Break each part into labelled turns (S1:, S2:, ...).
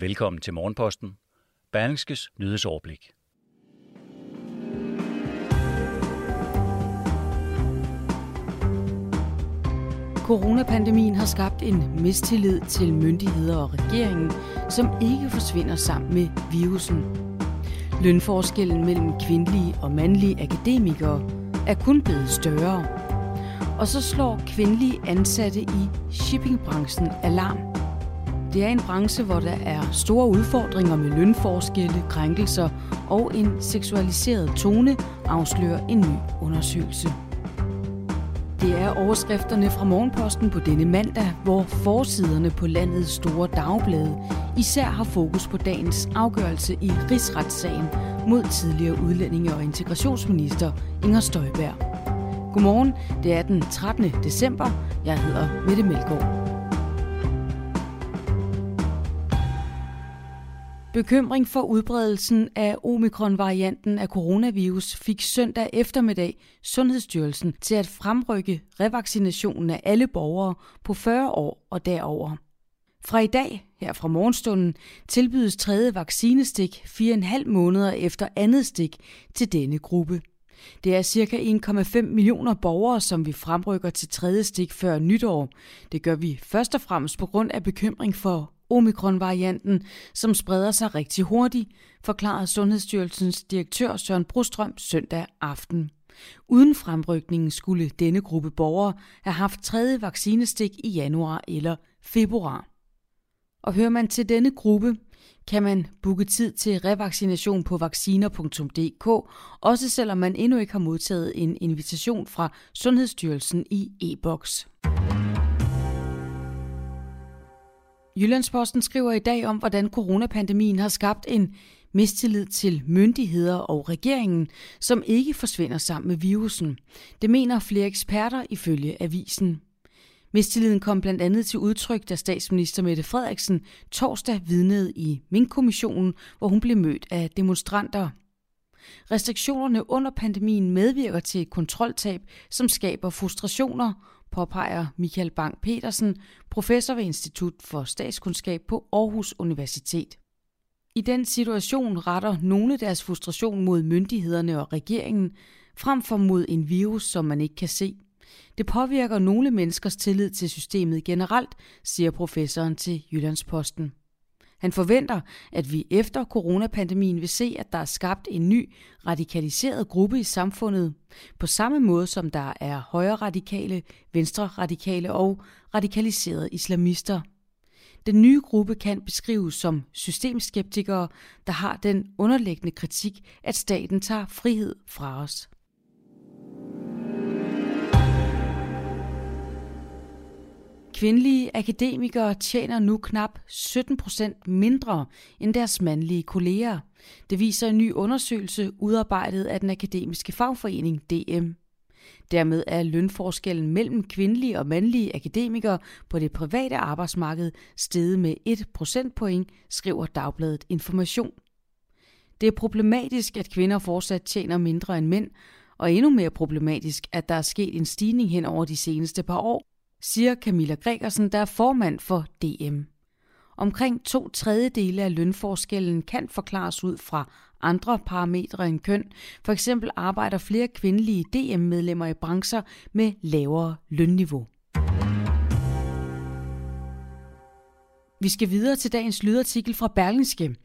S1: Velkommen til Morgenposten. Berlingskes nyhedsoverblik.
S2: Coronapandemien har skabt en mistillid til myndigheder og regeringen, som ikke forsvinder sammen med virusen. Lønforskellen mellem kvindelige og mandlige akademikere er kun blevet større. Og så slår kvindelige ansatte i shippingbranchen alarm. Det er en branche, hvor der er store udfordringer med lønforskelle, krænkelser og en seksualiseret tone, afslører en ny undersøgelse. Det er overskrifterne fra Morgenposten på denne mandag, hvor forsiderne på landets store dagblade især har fokus på dagens afgørelse i rigsretssagen mod tidligere udlændinge- og integrationsminister Inger Støjberg. Godmorgen, det er den 13. december. Jeg hedder Mette Melgaard. Bekymring for udbredelsen af omikron-varianten af coronavirus fik søndag eftermiddag Sundhedsstyrelsen til at fremrykke revaccinationen af alle borgere på 40 år og derover. Fra i dag, her fra morgenstunden, tilbydes tredje vaccinestik 4,5 måneder efter andet stik til denne gruppe. Det er ca. 1,5 millioner borgere, som vi fremrykker til tredje stik før nytår. Det gør vi først og fremmest på grund af bekymring for omikronvarianten, som spreder sig rigtig hurtigt, forklarede Sundhedsstyrelsens direktør Søren Brostrøm søndag aften. Uden fremrykningen skulle denne gruppe borgere have haft tredje vaccinestik i januar eller februar. Og hører man til denne gruppe, kan man booke tid til revaccination på vacciner.dk, også selvom man endnu ikke har modtaget en invitation fra Sundhedsstyrelsen i e-boks. Jyllandsposten skriver i dag om, hvordan coronapandemien har skabt en mistillid til myndigheder og regeringen, som ikke forsvinder sammen med virusen. Det mener flere eksperter ifølge avisen. Mistilliden kom blandt andet til udtryk, da statsminister Mette Frederiksen torsdag vidnede i Mink-kommissionen, hvor hun blev mødt af demonstranter. Restriktionerne under pandemien medvirker til et kontroltab, som skaber frustrationer, påpeger Michael Bang Petersen, professor ved Institut for Statskundskab på Aarhus Universitet. I den situation retter nogle deres frustration mod myndighederne og regeringen, frem for mod en virus, som man ikke kan se. Det påvirker nogle menneskers tillid til systemet generelt, siger professoren til Jyllandsposten. Han forventer, at vi efter coronapandemien vil se, at der er skabt en ny radikaliseret gruppe i samfundet, på samme måde som der er højre radikale, venstre radikale og radikaliserede islamister. Den nye gruppe kan beskrives som systemskeptikere, der har den underliggende kritik, at staten tager frihed fra os. Kvindelige akademikere tjener nu knap 17 procent mindre end deres mandlige kolleger. Det viser en ny undersøgelse udarbejdet af den akademiske fagforening DM. Dermed er lønforskellen mellem kvindelige og mandlige akademikere på det private arbejdsmarked steget med 1 procentpoint, skriver Dagbladet Information. Det er problematisk, at kvinder fortsat tjener mindre end mænd, og endnu mere problematisk, at der er sket en stigning hen over de seneste par år, siger Camilla Gregersen, der er formand for DM. Omkring to tredjedele af lønforskellen kan forklares ud fra andre parametre end køn. For eksempel arbejder flere kvindelige DM-medlemmer i brancher med lavere lønniveau. Vi skal videre til dagens lydartikel fra Berlingske.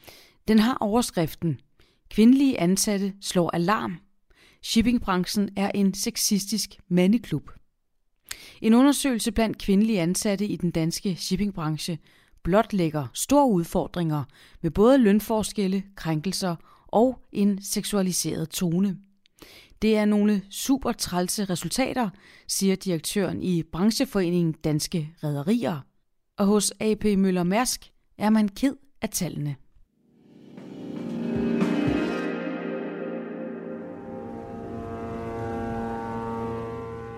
S2: Den har overskriften Kvindelige ansatte slår alarm. Shippingbranchen er en sexistisk mandeklub. En undersøgelse blandt kvindelige ansatte i den danske shippingbranche blotlægger store udfordringer med både lønforskelle, krænkelser og en seksualiseret tone. Det er nogle super trælse resultater, siger direktøren i brancheforeningen Danske Rederier. Og hos AP Møller Mærsk er man ked af tallene.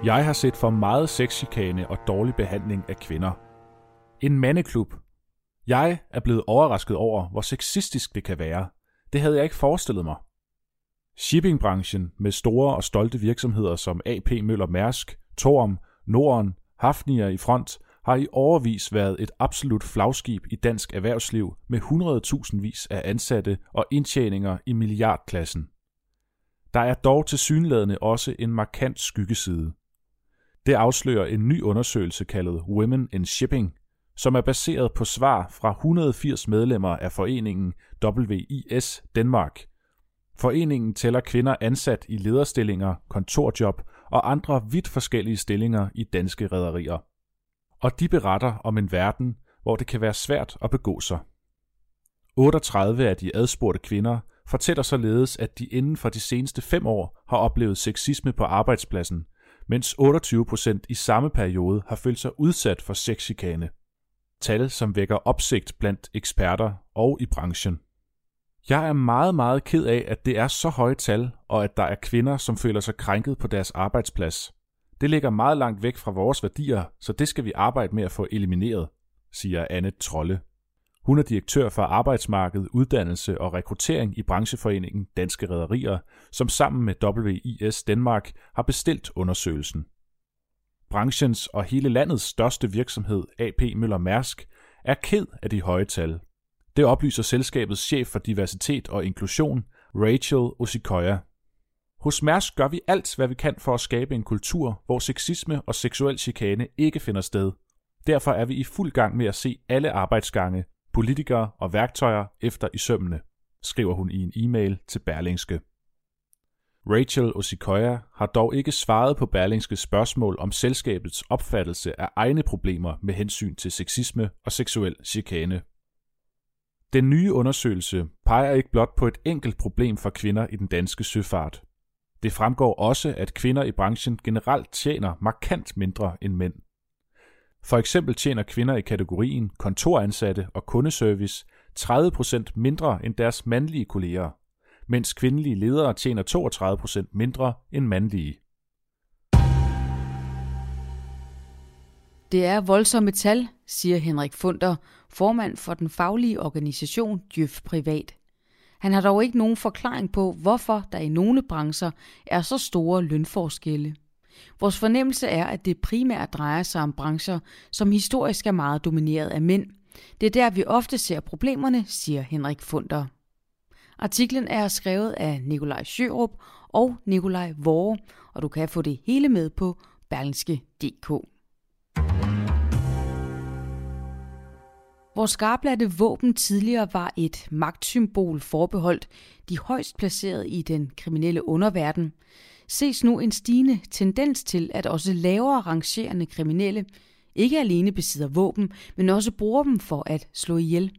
S3: Jeg har set for meget sexchikane og dårlig behandling af kvinder. En mandeklub. Jeg er blevet overrasket over, hvor sexistisk det kan være. Det havde jeg ikke forestillet mig. Shippingbranchen med store og stolte virksomheder som AP Møller Mærsk, Torm, Norden, Hafnia i front, har i overvis været et absolut flagskib i dansk erhvervsliv med 100.000 vis af ansatte og indtjeninger i milliardklassen. Der er dog til synlædende også en markant skyggeside. Det afslører en ny undersøgelse kaldet Women in Shipping, som er baseret på svar fra 180 medlemmer af foreningen WIS Danmark. Foreningen tæller kvinder ansat i lederstillinger, kontorjob og andre vidt forskellige stillinger i danske rederier. Og de beretter om en verden, hvor det kan være svært at begå sig. 38 af de adspurgte kvinder fortæller således, at de inden for de seneste fem år har oplevet sexisme på arbejdspladsen, mens 28 procent i samme periode har følt sig udsat for sexchikane. Tal, som vækker opsigt blandt eksperter og i branchen. Jeg er meget, meget ked af, at det er så høje tal, og at der er kvinder, som føler sig krænket på deres arbejdsplads. Det ligger meget langt væk fra vores værdier, så det skal vi arbejde med at få elimineret, siger Anne Trolle. Hun er direktør for arbejdsmarked, uddannelse og rekruttering i brancheforeningen Danske Rederier, som sammen med WIS Danmark har bestilt undersøgelsen. Branchens og hele landets største virksomhed, AP Møller Mærsk, er ked af de høje tal. Det oplyser selskabets chef for diversitet og inklusion, Rachel Osikoya. Hos Mærsk gør vi alt, hvad vi kan for at skabe en kultur, hvor sexisme og seksuel chikane ikke finder sted. Derfor er vi i fuld gang med at se alle arbejdsgange, politikere og værktøjer efter i sømmene, skriver hun i en e-mail til Berlingske. Rachel Osikoya har dog ikke svaret på Berlingskes spørgsmål om selskabets opfattelse af egne problemer med hensyn til sexisme og seksuel chikane. Den nye undersøgelse peger ikke blot på et enkelt problem for kvinder i den danske søfart. Det fremgår også, at kvinder i branchen generelt tjener markant mindre end mænd. For eksempel tjener kvinder i kategorien kontoransatte og kundeservice 30% mindre end deres mandlige kolleger, mens kvindelige ledere tjener 32% mindre end mandlige.
S2: Det er voldsomme tal, siger Henrik Funder, formand for den faglige organisation Djøf Privat. Han har dog ikke nogen forklaring på, hvorfor der i nogle brancher er så store lønforskelle. Vores fornemmelse er, at det primært drejer sig om brancher, som historisk er meget domineret af mænd. Det er der, vi ofte ser problemerne, siger Henrik Funder. Artiklen er skrevet af Nikolaj Sjørup og Nikolaj Vore, og du kan få det hele med på berlingske.dk. Hvor skarpladte våben tidligere var et magtsymbol forbeholdt de højst placerede i den kriminelle underverden, ses nu en stigende tendens til, at også lavere rangerende kriminelle ikke alene besidder våben, men også bruger dem for at slå ihjel.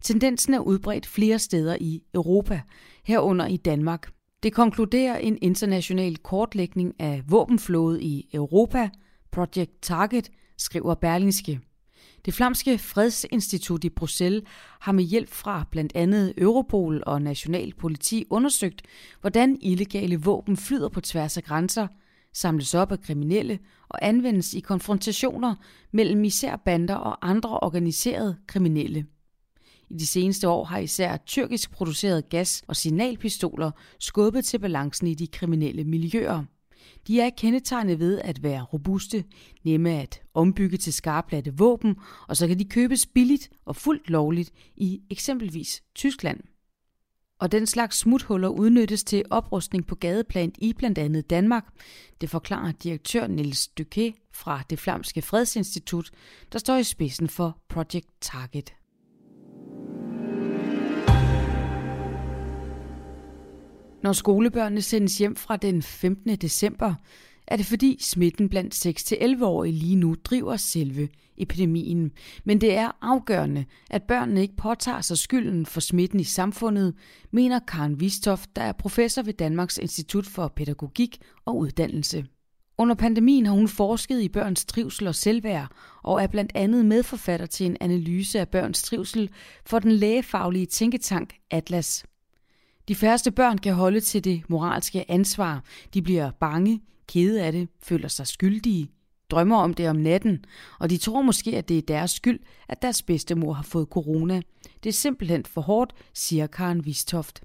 S2: Tendensen er udbredt flere steder i Europa, herunder i Danmark. Det konkluderer en international kortlægning af våbenflåde i Europa, Project Target, skriver Berlingske. Det flamske fredsinstitut i Bruxelles har med hjælp fra blandt andet Europol og National Politi undersøgt, hvordan illegale våben flyder på tværs af grænser, samles op af kriminelle og anvendes i konfrontationer mellem især bander og andre organiserede kriminelle. I de seneste år har især tyrkisk produceret gas- og signalpistoler skubbet til balancen i de kriminelle miljøer. De er kendetegnet ved at være robuste, nemme at ombygge til skarplatte våben, og så kan de købes billigt og fuldt lovligt i eksempelvis Tyskland. Og den slags smuthuller udnyttes til oprustning på gadeplan i blandt andet Danmark. Det forklarer direktør Niels Duquet fra det flamske fredsinstitut, der står i spidsen for Project Target. Når skolebørnene sendes hjem fra den 15. december, er det fordi smitten blandt 6-11-årige lige nu driver selve epidemien. Men det er afgørende, at børnene ikke påtager sig skylden for smitten i samfundet, mener Karen Vistoft, der er professor ved Danmarks Institut for Pædagogik og Uddannelse. Under pandemien har hun forsket i børns trivsel og selvværd, og er blandt andet medforfatter til en analyse af børns trivsel for den lægefaglige tænketank Atlas. De færreste børn kan holde til det moralske ansvar. De bliver bange, kede af det, føler sig skyldige, drømmer om det om natten, og de tror måske, at det er deres skyld, at deres bedstemor har fået corona. Det er simpelthen for hårdt, siger Karen Vistoft.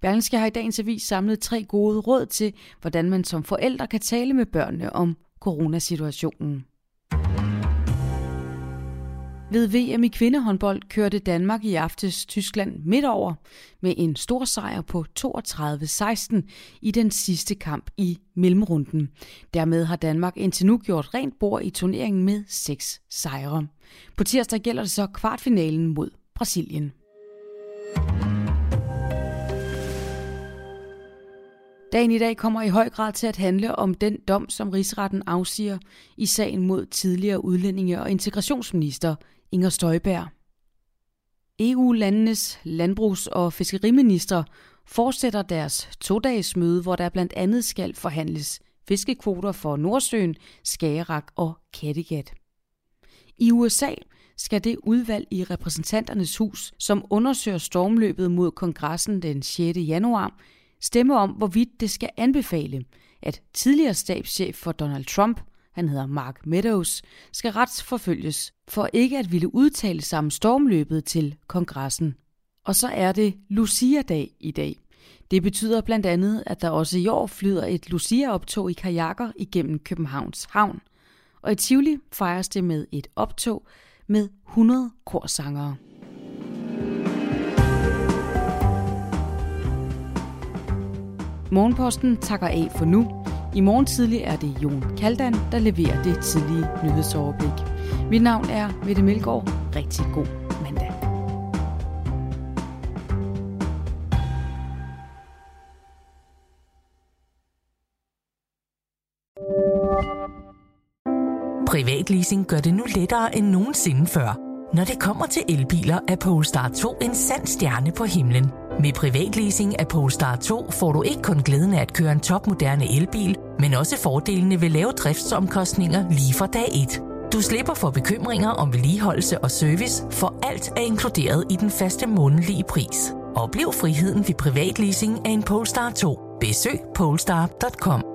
S2: Berlingske har i dagens avis samlet tre gode råd til, hvordan man som forældre kan tale med børnene om coronasituationen. Ved VM i kvindehåndbold kørte Danmark i aftes Tyskland midt over med en stor sejr på 32-16 i den sidste kamp i mellemrunden. Dermed har Danmark indtil nu gjort rent bord i turneringen med seks sejre. På tirsdag gælder det så kvartfinalen mod Brasilien. Dagen i dag kommer i høj grad til at handle om den dom, som rigsretten afsiger i sagen mod tidligere udlændinge- og integrationsminister Inger Støjberg. EU-landenes landbrugs- og fiskeriminister fortsætter deres to-dages møde, hvor der blandt andet skal forhandles fiskekvoter for Nordsøen, Skagerak og Kattegat. I USA skal det udvalg i repræsentanternes hus, som undersøger stormløbet mod kongressen den 6. januar, stemme om, hvorvidt det skal anbefale, at tidligere stabschef for Donald Trump, han hedder Mark Meadows, skal retsforfølges for ikke at ville udtale sig om stormløbet til kongressen. Og så er det Lucia-dag i dag. Det betyder blandt andet, at der også i år flyder et Lucia-optog i kajakker igennem Københavns Havn. Og i Tivoli fejres det med et optog med 100 korsangere. Morgenposten takker af for nu. I morgen tidlig er det Jon Kaldan, der leverer det tidlige nyhedsoverblik. Mit navn er Mette Melgaard. Rigtig god mandag.
S4: Privatleasing gør det nu lettere end nogensinde før. Når det kommer til elbiler, er Polestar 2 en sand stjerne på himlen – med privatleasing af Polestar 2 får du ikke kun glæden af at køre en topmoderne elbil, men også fordelene ved lave driftsomkostninger lige fra dag 1. Du slipper for bekymringer om vedligeholdelse og service, for alt er inkluderet i den faste månedlige pris. Oplev friheden ved privatleasing af en Polestar 2. Besøg polestar.com.